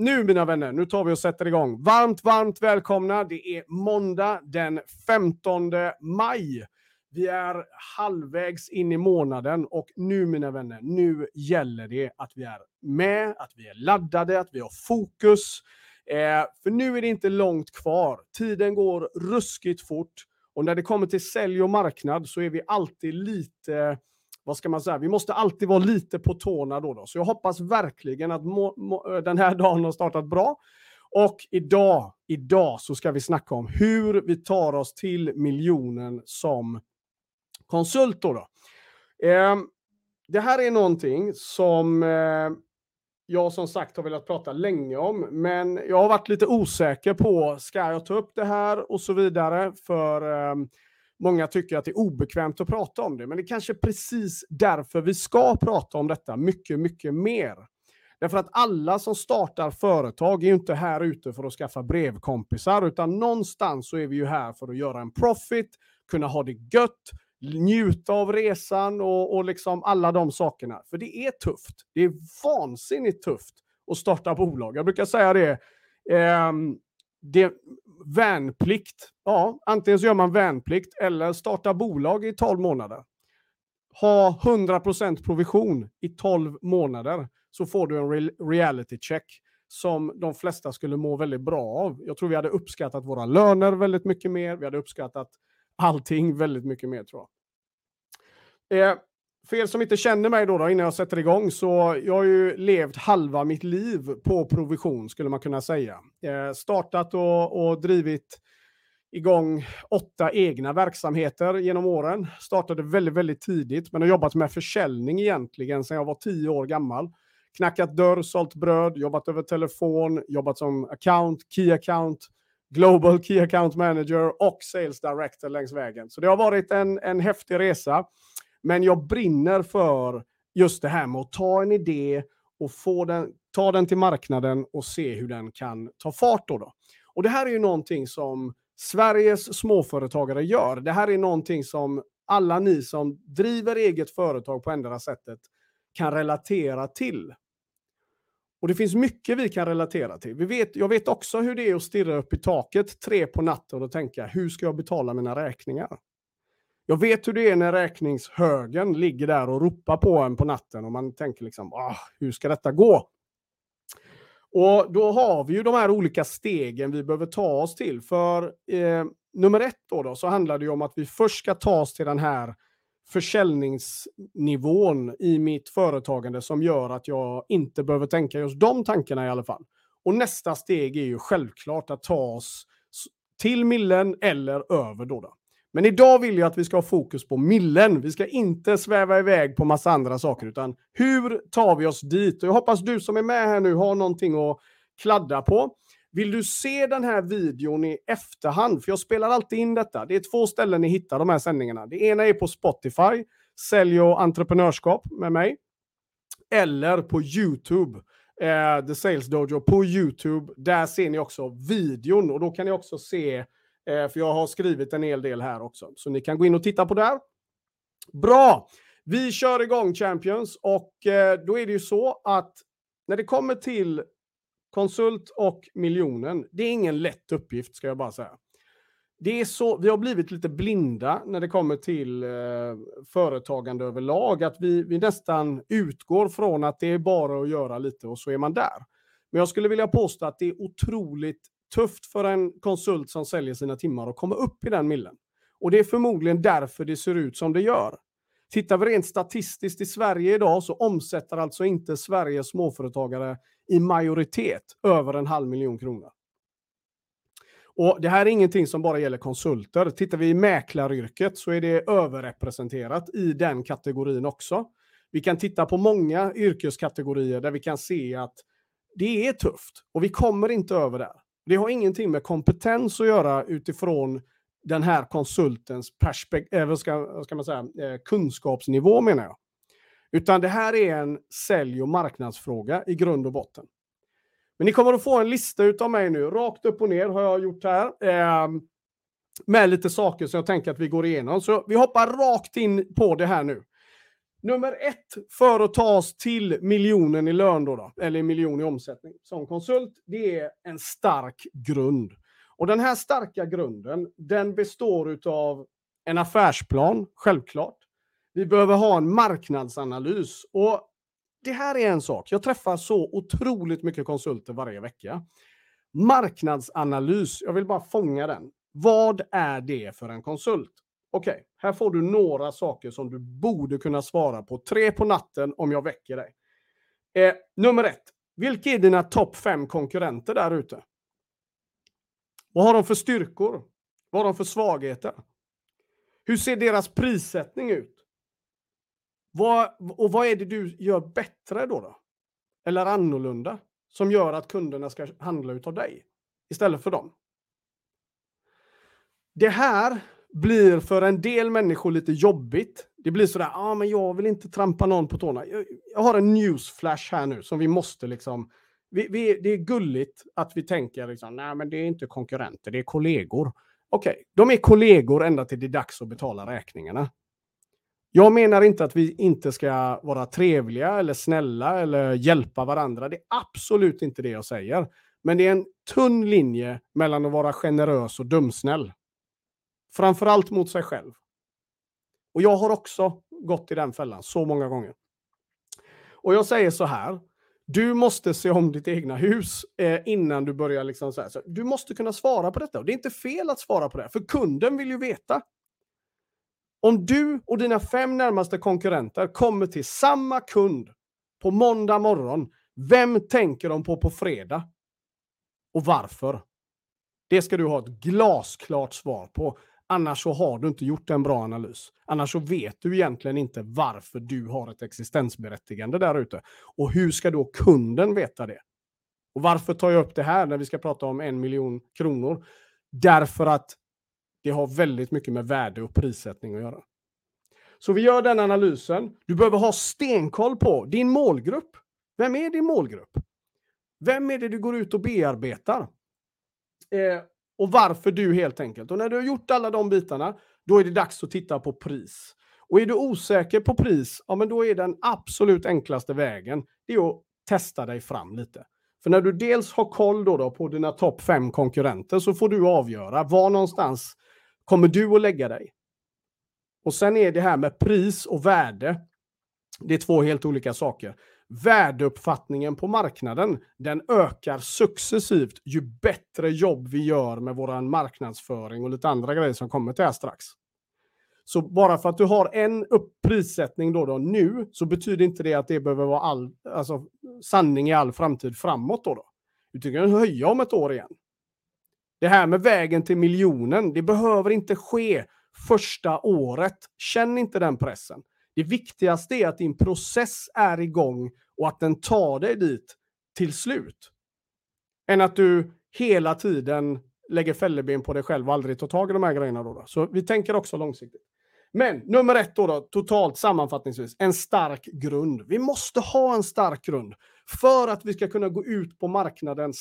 nu mina vänner, nu tar vi och sätter igång. Varmt, varmt välkomna. Det är måndag den 15 maj. Vi är halvvägs in i månaden och nu mina vänner, nu gäller det att vi är med, att vi är laddade, att vi har fokus. Eh, för nu är det inte långt kvar. Tiden går ruskigt fort och när det kommer till sälj och marknad så är vi alltid lite vad ska man säga, vi måste alltid vara lite på tårna då. då. Så jag hoppas verkligen att eh, den här dagen har startat bra. Och idag, idag så ska vi snacka om hur vi tar oss till miljonen som konsult. Då, då. Eh, det här är någonting som eh, jag som sagt har velat prata länge om, men jag har varit lite osäker på, ska jag ta upp det här och så vidare, för eh, Många tycker att det är obekvämt att prata om det, men det är kanske precis därför vi ska prata om detta mycket, mycket mer. Därför att alla som startar företag är ju inte här ute för att skaffa brevkompisar, utan någonstans så är vi ju här för att göra en profit, kunna ha det gött, njuta av resan och, och liksom alla de sakerna. För det är tufft. Det är vansinnigt tufft att starta bolag. Jag brukar säga det. Eh, det värnplikt. Ja, antingen så gör man värnplikt eller startar bolag i 12 månader. Ha 100% provision i 12 månader så får du en reality check som de flesta skulle må väldigt bra av. Jag tror vi hade uppskattat våra löner väldigt mycket mer. Vi hade uppskattat allting väldigt mycket mer tror jag. Eh, för er som inte känner mig då, då, innan jag sätter igång, så jag har ju levt halva mitt liv på provision skulle man kunna säga. Eh, startat och, och drivit igång åtta egna verksamheter genom åren. Startade väldigt, väldigt tidigt, men har jobbat med försäljning egentligen sedan jag var tio år gammal. Knackat dörr, sålt bröd, jobbat över telefon, jobbat som account, key account, global key account manager och sales director längs vägen. Så det har varit en, en häftig resa. Men jag brinner för just det här med att ta en idé och få den, ta den till marknaden och se hur den kan ta fart. Då, då. Och det här är ju någonting som Sveriges småföretagare gör. Det här är någonting som alla ni som driver eget företag på ändra sättet kan relatera till. Och det finns mycket vi kan relatera till. Vi vet, jag vet också hur det är att stirra upp i taket tre på natten och tänka, hur ska jag betala mina räkningar? Jag vet hur det är när räkningshögen ligger där och ropar på en på natten och man tänker liksom, ah, hur ska detta gå? Och då har vi ju de här olika stegen vi behöver ta oss till. För eh, nummer ett då, då så handlar det ju om att vi först ska ta oss till den här försäljningsnivån i mitt företagande som gör att jag inte behöver tänka just de tankarna i alla fall. Och nästa steg är ju självklart att ta oss till millen eller över då. då. Men idag vill jag att vi ska ha fokus på millen. Vi ska inte sväva iväg på massa andra saker, utan hur tar vi oss dit? Och jag hoppas du som är med här nu har någonting att kladda på. Vill du se den här videon i efterhand? För jag spelar alltid in detta. Det är två ställen ni hittar de här sändningarna. Det ena är på Spotify, Sälj och entreprenörskap med mig. Eller på YouTube, eh, The Sales Dojo på YouTube. Där ser ni också videon och då kan ni också se Eh, Eh, för jag har skrivit en hel del här också. Så ni kan gå in och titta på där. Bra! Vi kör igång Champions och eh, då är det ju så att när det kommer till konsult och miljonen, det är ingen lätt uppgift ska jag bara säga. Det är så, vi har blivit lite blinda när det kommer till eh, företagande överlag, att vi, vi nästan utgår från att det är bara att göra lite och så är man där. Men jag skulle vilja påstå att det är otroligt tufft för en konsult som säljer sina timmar att komma upp i den millen. Och det är förmodligen därför det ser ut som det gör. Tittar vi rent statistiskt i Sverige idag så omsätter alltså inte Sveriges småföretagare i majoritet över en halv miljon kronor. Och Det här är ingenting som bara gäller konsulter. Tittar vi i mäklaryrket så är det överrepresenterat i den kategorin också. Vi kan titta på många yrkeskategorier där vi kan se att det är tufft och vi kommer inte över där. Det har ingenting med kompetens att göra utifrån den här konsultens perspekt- äh, eh, ska, ska man säga, eh, kunskapsnivå menar jag. Utan det här är en sälj och marknadsfråga i grund och botten. Men ni kommer att få en lista utav mig nu, rakt upp och ner har jag gjort här. Eh, med lite saker som jag tänker att vi går igenom. Så vi hoppar rakt in på det här nu. Nummer ett för att ta oss till miljonen i lön då, då eller miljon i omsättning som konsult, det är en stark grund. Och den här starka grunden, den består av en affärsplan, självklart. Vi behöver ha en marknadsanalys. Och det här är en sak. Jag träffar så otroligt mycket konsulter varje vecka. Marknadsanalys, jag vill bara fånga den. Vad är det för en konsult? Okej, okay, här får du några saker som du borde kunna svara på. Tre på natten om jag väcker dig. Eh, nummer ett. Vilka är dina topp fem konkurrenter där ute? Vad har de för styrkor? Vad har de för svagheter? Hur ser deras prissättning ut? Vad, och vad är det du gör bättre då, då? Eller annorlunda? Som gör att kunderna ska handla utav dig istället för dem. Det här blir för en del människor lite jobbigt. Det blir sådär, ja ah, men jag vill inte trampa någon på tårna. Jag, jag har en newsflash här nu som vi måste liksom, vi, vi, det är gulligt att vi tänker liksom, nej men det är inte konkurrenter, det är kollegor. Okej, okay, de är kollegor ända till det är dags att betala räkningarna. Jag menar inte att vi inte ska vara trevliga eller snälla eller hjälpa varandra. Det är absolut inte det jag säger. Men det är en tunn linje mellan att vara generös och dumsnäll. Framförallt mot sig själv. Och jag har också gått i den fällan så många gånger. Och jag säger så här. Du måste se om ditt egna hus eh, innan du börjar liksom så här. Så du måste kunna svara på detta. Och det är inte fel att svara på det, för kunden vill ju veta. Om du och dina fem närmaste konkurrenter kommer till samma kund på måndag morgon, vem tänker de på på fredag? Och varför? Det ska du ha ett glasklart svar på. Annars så har du inte gjort en bra analys. Annars så vet du egentligen inte varför du har ett existensberättigande där ute. Och hur ska då kunden veta det? Och varför tar jag upp det här när vi ska prata om en miljon kronor? Därför att det har väldigt mycket med värde och prissättning att göra. Så vi gör den analysen. Du behöver ha stenkoll på din målgrupp. Vem är din målgrupp? Vem är det du går ut och bearbetar? Eh, och varför du helt enkelt. Och när du har gjort alla de bitarna, då är det dags att titta på pris. Och är du osäker på pris, ja men då är den absolut enklaste vägen, det är att testa dig fram lite. För när du dels har koll då, då på dina topp fem konkurrenter så får du avgöra var någonstans kommer du att lägga dig. Och sen är det här med pris och värde. Det är två helt olika saker värdeuppfattningen på marknaden, den ökar successivt ju bättre jobb vi gör med vår marknadsföring och lite andra grejer som kommer till här strax. Så bara för att du har en prissättning då, då nu, så betyder inte det att det behöver vara all, alltså, sanning i all framtid framåt. Då, då. Du kan höja om ett år igen. Det här med vägen till miljonen, det behöver inte ske första året. Känn inte den pressen. Det viktigaste är att din process är igång och att den tar dig dit till slut. Än att du hela tiden lägger fälleben på dig själv och aldrig tar tag i de här grejerna. Då, då. Så vi tänker också långsiktigt. Men nummer ett då, då, totalt sammanfattningsvis, en stark grund. Vi måste ha en stark grund för att vi ska kunna gå ut på marknaden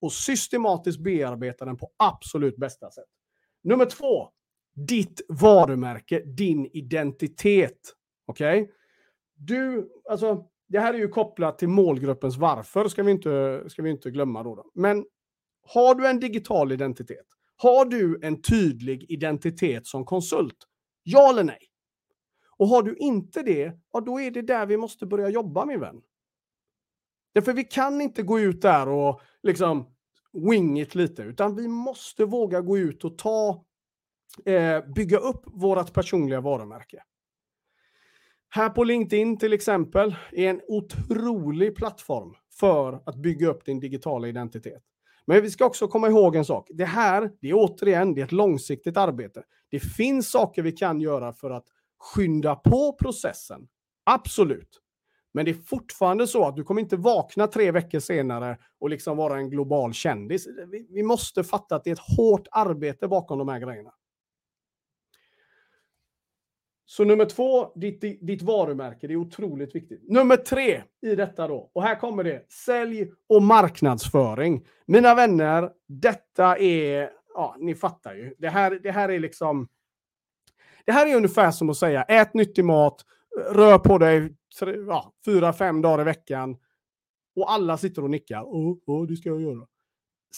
och systematiskt bearbeta den på absolut bästa sätt. Nummer två, ditt varumärke, din identitet. Okej? Okay? Du, alltså, det här är ju kopplat till målgruppens varför, ska vi inte, ska vi inte glömma då, då. Men har du en digital identitet? Har du en tydlig identitet som konsult? Ja eller nej? Och har du inte det, ja då är det där vi måste börja jobba min vän. Därför vi kan inte gå ut där och liksom wing it lite, utan vi måste våga gå ut och ta, eh, bygga upp vårt personliga varumärke. Här på LinkedIn till exempel är en otrolig plattform för att bygga upp din digitala identitet. Men vi ska också komma ihåg en sak. Det här, det är återigen, det är ett långsiktigt arbete. Det finns saker vi kan göra för att skynda på processen. Absolut. Men det är fortfarande så att du kommer inte vakna tre veckor senare och liksom vara en global kändis. Vi, vi måste fatta att det är ett hårt arbete bakom de här grejerna. Så nummer två, ditt, ditt varumärke, det är otroligt viktigt. Nummer tre i detta då, och här kommer det, sälj och marknadsföring. Mina vänner, detta är, ja, ni fattar ju. Det här, det här är liksom, det här är ungefär som att säga, ät nyttig mat, rör på dig ja, fyra, fem dagar i veckan och alla sitter och nickar. Åh, oh, det ska jag göra.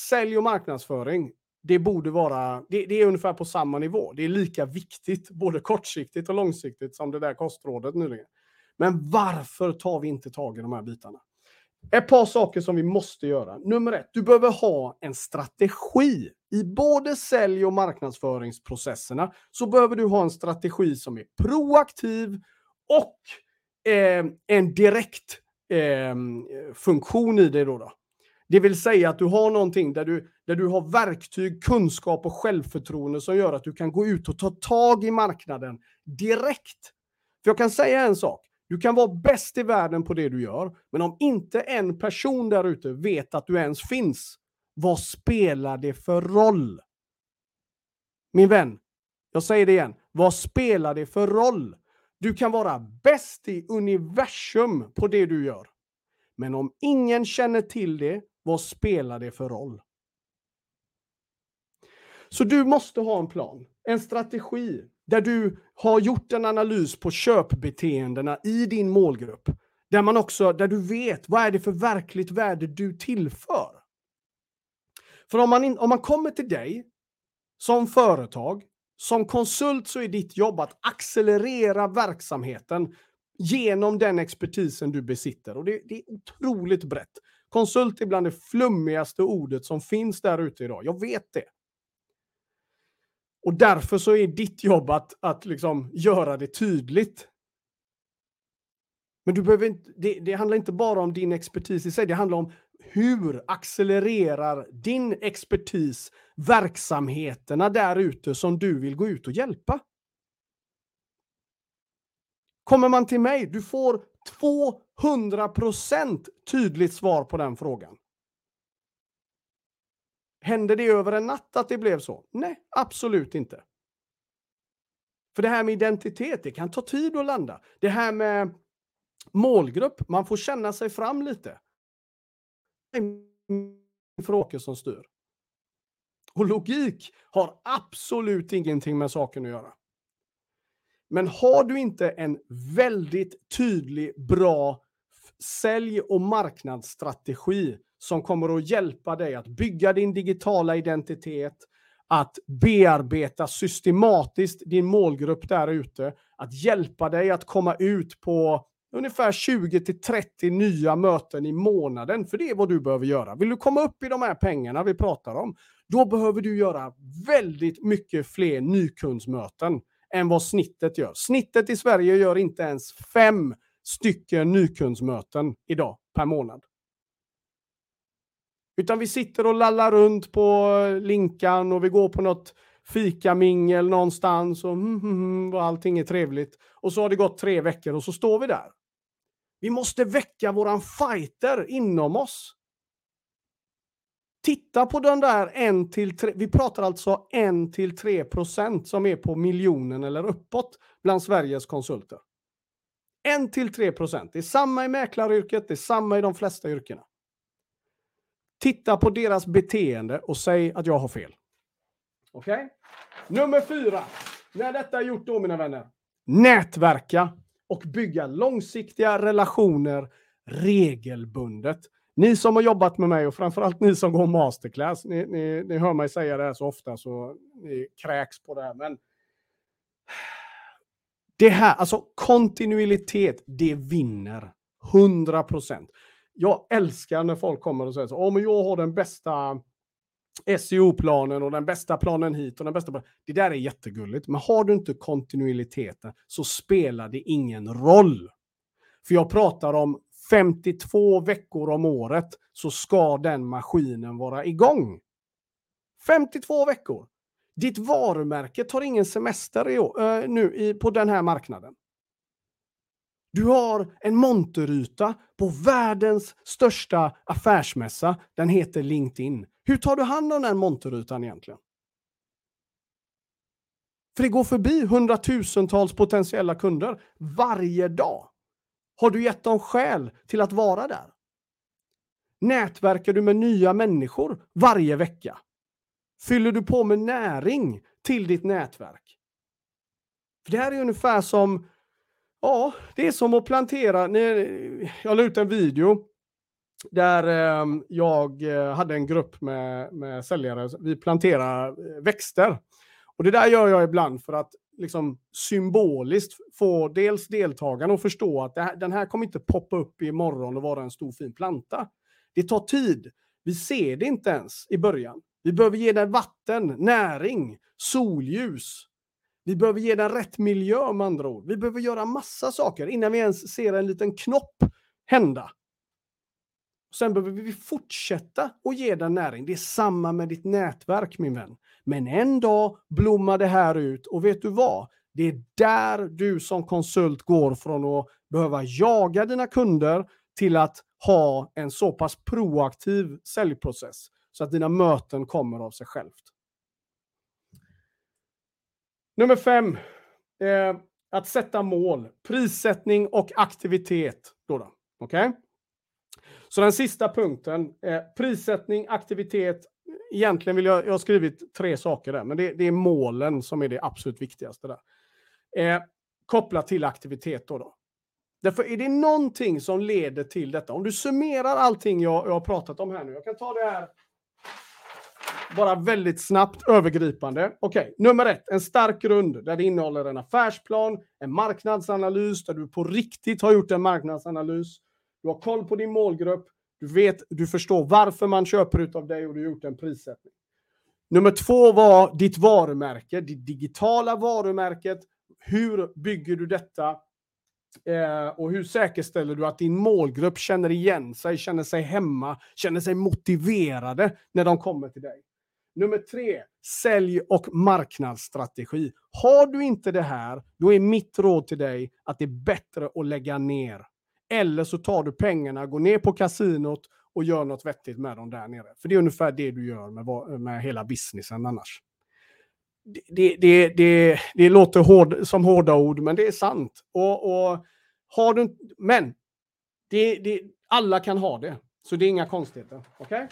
Sälj och marknadsföring, det borde vara, det, det, är ungefär på samma nivå. Det är lika viktigt, både kortsiktigt och långsiktigt, som det där kostrådet nyligen. Men varför tar vi inte tag i de här bitarna? Ett par saker som vi måste göra. Nummer ett, du behöver ha en strategi. I både sälj och marknadsföringsprocesserna så behöver du ha en strategi som är proaktiv och eh, en direkt eh, funktion i det. Då, då. Det vill säga att du har någonting där du, där du har verktyg, kunskap och självförtroende som gör att du kan gå ut och ta tag i marknaden direkt. För jag kan säga en sak. Du kan vara bäst i världen på det du gör, men om inte en person där ute vet att du ens finns, vad spelar det för roll? Min vän, jag säger det igen. Vad spelar det för roll? Du kan vara bäst i universum på det du gör. Men om ingen känner till det, vad spelar det för roll? Så du måste ha en plan, en strategi där du har gjort en analys på köpbeteendena i din målgrupp. Där, man också, där du vet vad är det för verkligt värde du tillför. För om man, in, om man kommer till dig som företag, som konsult så är ditt jobb att accelerera verksamheten genom den expertisen du besitter. Och det, det är otroligt brett. Konsult är bland det flummigaste ordet som finns där ute idag. Jag vet det. Och därför så är ditt jobb att, att liksom göra det tydligt. Men du behöver inte, det, det handlar inte bara om din expertis i sig, det handlar om hur accelererar din expertis verksamheterna där ute som du vill gå ut och hjälpa? Kommer man till mig, du får 200% tydligt svar på den frågan. Hände det över en natt att det blev så? Nej, absolut inte. För det här med identitet, det kan ta tid att landa. Det här med målgrupp, man får känna sig fram lite. Det är frågor som styr. Och logik har absolut ingenting med saken att göra. Men har du inte en väldigt tydlig, bra sälj och marknadsstrategi som kommer att hjälpa dig att bygga din digitala identitet, att bearbeta systematiskt din målgrupp där ute, att hjälpa dig att komma ut på ungefär 20 till 30 nya möten i månaden, för det är vad du behöver göra. Vill du komma upp i de här pengarna vi pratar om, då behöver du göra väldigt mycket fler nykundsmöten än vad snittet gör. Snittet i Sverige gör inte ens fem stycken nykundsmöten idag per månad. Utan vi sitter och lallar runt på eh, Linkan och vi går på något fikamingel någonstans och, mm, mm, mm, och allting är trevligt. Och så har det gått tre veckor och så står vi där. Vi måste väcka våran fighter inom oss. Titta på den där 1 till 3, vi pratar alltså 1 till 3 procent som är på miljonen eller uppåt bland Sveriges konsulter. 1 till 3 procent. Det är samma i mäklaryrket, det är samma i de flesta yrkena. Titta på deras beteende och säg att jag har fel. Okej? Okay? Nummer fyra. När detta är gjort då, mina vänner. Nätverka och bygga långsiktiga relationer regelbundet. Ni som har jobbat med mig och framförallt ni som går masterclass, ni, ni, ni hör mig säga det här så ofta så ni kräks på det här. Men det här, alltså kontinuitet, det vinner. 100 procent jag älskar när folk kommer och säger så, oh, jag har den bästa SEO-planen och den bästa planen hit och den bästa planen. Det där är jättegulligt, men har du inte kontinuiteten så spelar det ingen roll. För jag pratar om 52 veckor om året så ska den maskinen vara igång. 52 veckor. Ditt varumärke tar ingen semester i år, äh, eh, nu i, på den här marknaden. Du har en monteryta på världens största affärsmässa. Den heter LinkedIn. Hur tar du hand om den monterytan egentligen? För det går förbi hundratusentals potentiella kunder varje dag. Har du gett dem skäl till att vara där? Nätverkar du med nya människor varje vecka? Fyller du på med näring till ditt nätverk? För Det här är ungefär som Ja, det är som att plantera. Jag la ut en video där ehm, jag eh, hade en grupp med, med säljare. Vi planterar eh, växter. Och det där gör jag ibland för att liksom symboliskt få dels deltagarna att förstå att här, den här kommer inte poppa upp imorgon och vara en stor fin planta. Det tar tid. Vi ser det inte ens i början. Vi behöver ge den vatten, näring, solljus. Vi behöver ge den rätt miljö med andra ord. Vi behöver göra massa saker innan vi ens ser en liten knopp hända. Sen behöver vi fortsätta att ge den näring. Det är samma med ditt nätverk min vän. Men en dag blommar det här ut och vet du vad? Det är där du som konsult går från att behöva jaga dina kunder till att ha en så pass proaktiv säljprocess så att dina möten kommer av sig självt. Nummer fem. Eh, att sätta mål. Prissättning och aktivitet. Då då. Okay? Så den sista punkten. Eh, prissättning, aktivitet. Egentligen vill jag, jag har skrivit tre saker där, men det, det är målen som är det absolut viktigaste där. Eh, kopplat till aktivitet då. då. Därför är det någonting som leder till detta. Om du summerar allting jag, jag har pratat om här nu. Jag kan ta det här bara väldigt snabbt, övergripande. Okej, okay. nummer ett, en stark grund där det innehåller en affärsplan, en marknadsanalys, där du på riktigt har gjort en marknadsanalys. Du har koll på din målgrupp, du vet, du förstår varför man köper ut av dig och du har gjort en prissättning. Nummer två var ditt varumärke, ditt digitala varumärket. Hur bygger du detta? Eh, och hur säkerställer du att din målgrupp känner igen sig, känner sig hemma, känner sig motiverade när de kommer till dig? Nummer tre, sälj och marknadsstrategi. Har du inte det här, då är mitt råd till dig att det är bättre att lägga ner. Eller så tar du pengarna, går ner på kasinot och gör något vettigt med dem där nere. För det är ungefär det du gör med, med hela businessen annars. Det, det, det, det låter hård, som hårda ord, men det är sant. Och, och har du, men det, alla kan ha det, så det är inga konstigheter. Okay?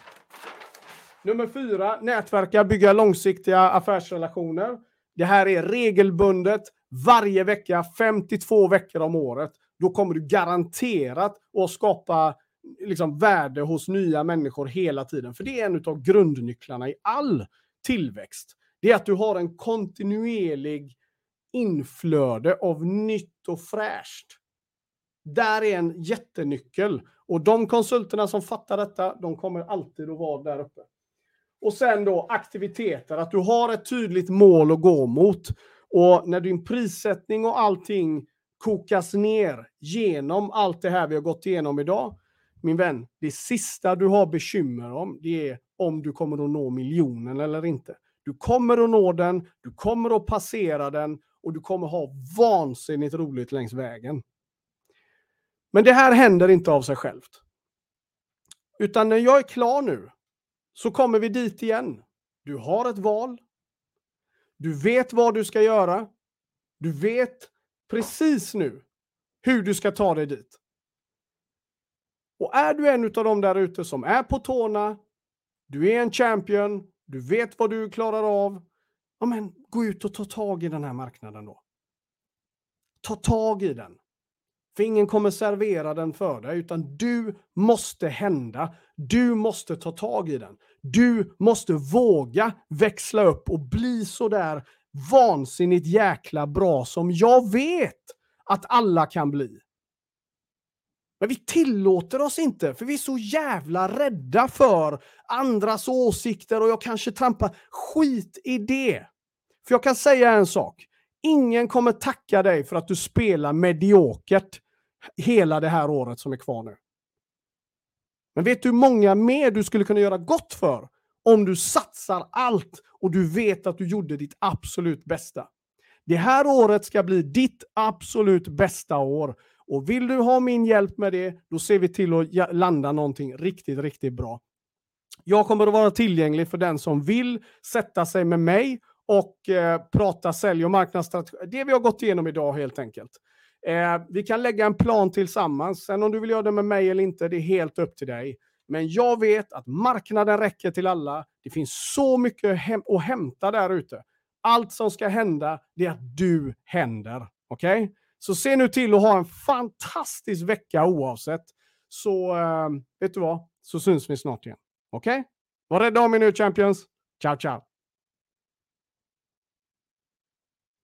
Nummer fyra, nätverka, bygga långsiktiga affärsrelationer. Det här är regelbundet varje vecka, 52 veckor om året. Då kommer du garanterat att skapa liksom, värde hos nya människor hela tiden. För det är en av grundnycklarna i all tillväxt. Det är att du har en kontinuerlig inflöde av nytt och fräscht. Där är en jättenyckel. Och de konsulterna som fattar detta, de kommer alltid att vara där uppe. Och sen då aktiviteter, att du har ett tydligt mål att gå mot. Och när din prissättning och allting kokas ner genom allt det här vi har gått igenom idag, min vän, det sista du har bekymmer om, det är om du kommer att nå miljonen eller inte. Du kommer att nå den, du kommer att passera den och du kommer ha vansinnigt roligt längs vägen. Men det här händer inte av sig självt. Utan när jag är klar nu, så kommer vi dit igen. Du har ett val. Du vet vad du ska göra. Du vet precis nu hur du ska ta dig dit. Och är du en av dem där ute som är på tårna, du är en champion, du vet vad du klarar av, ja men gå ut och ta tag i den här marknaden då. Ta tag i den. För ingen kommer servera den för dig, utan du måste hända. Du måste ta tag i den. Du måste våga växla upp och bli så där vansinnigt jäkla bra som jag vet att alla kan bli. Men vi tillåter oss inte, för vi är så jävla rädda för andras åsikter och jag kanske trampar skit i det. För jag kan säga en sak. Ingen kommer tacka dig för att du spelar mediokert hela det här året som är kvar nu. Men vet du hur många mer du skulle kunna göra gott för om du satsar allt och du vet att du gjorde ditt absolut bästa? Det här året ska bli ditt absolut bästa år. Och vill du ha min hjälp med det, då ser vi till att landa någonting riktigt, riktigt bra. Jag kommer att vara tillgänglig för den som vill sätta sig med mig och eh, prata sälj och marknadsstrategi. Det vi har gått igenom idag helt enkelt. Eh, vi kan lägga en plan tillsammans. Sen om du vill göra det med mig eller inte, det är helt upp till dig. Men jag vet att marknaden räcker till alla. Det finns så mycket hem att hämta där ute. Allt som ska hända, det är att du händer. Okej? Okay? Så se nu till att ha en fantastisk vecka oavsett. Så äh, vet du vad, så syns vi snart igen. Okej? Okay? Var rädda om er nu Champions. Ciao, ciao!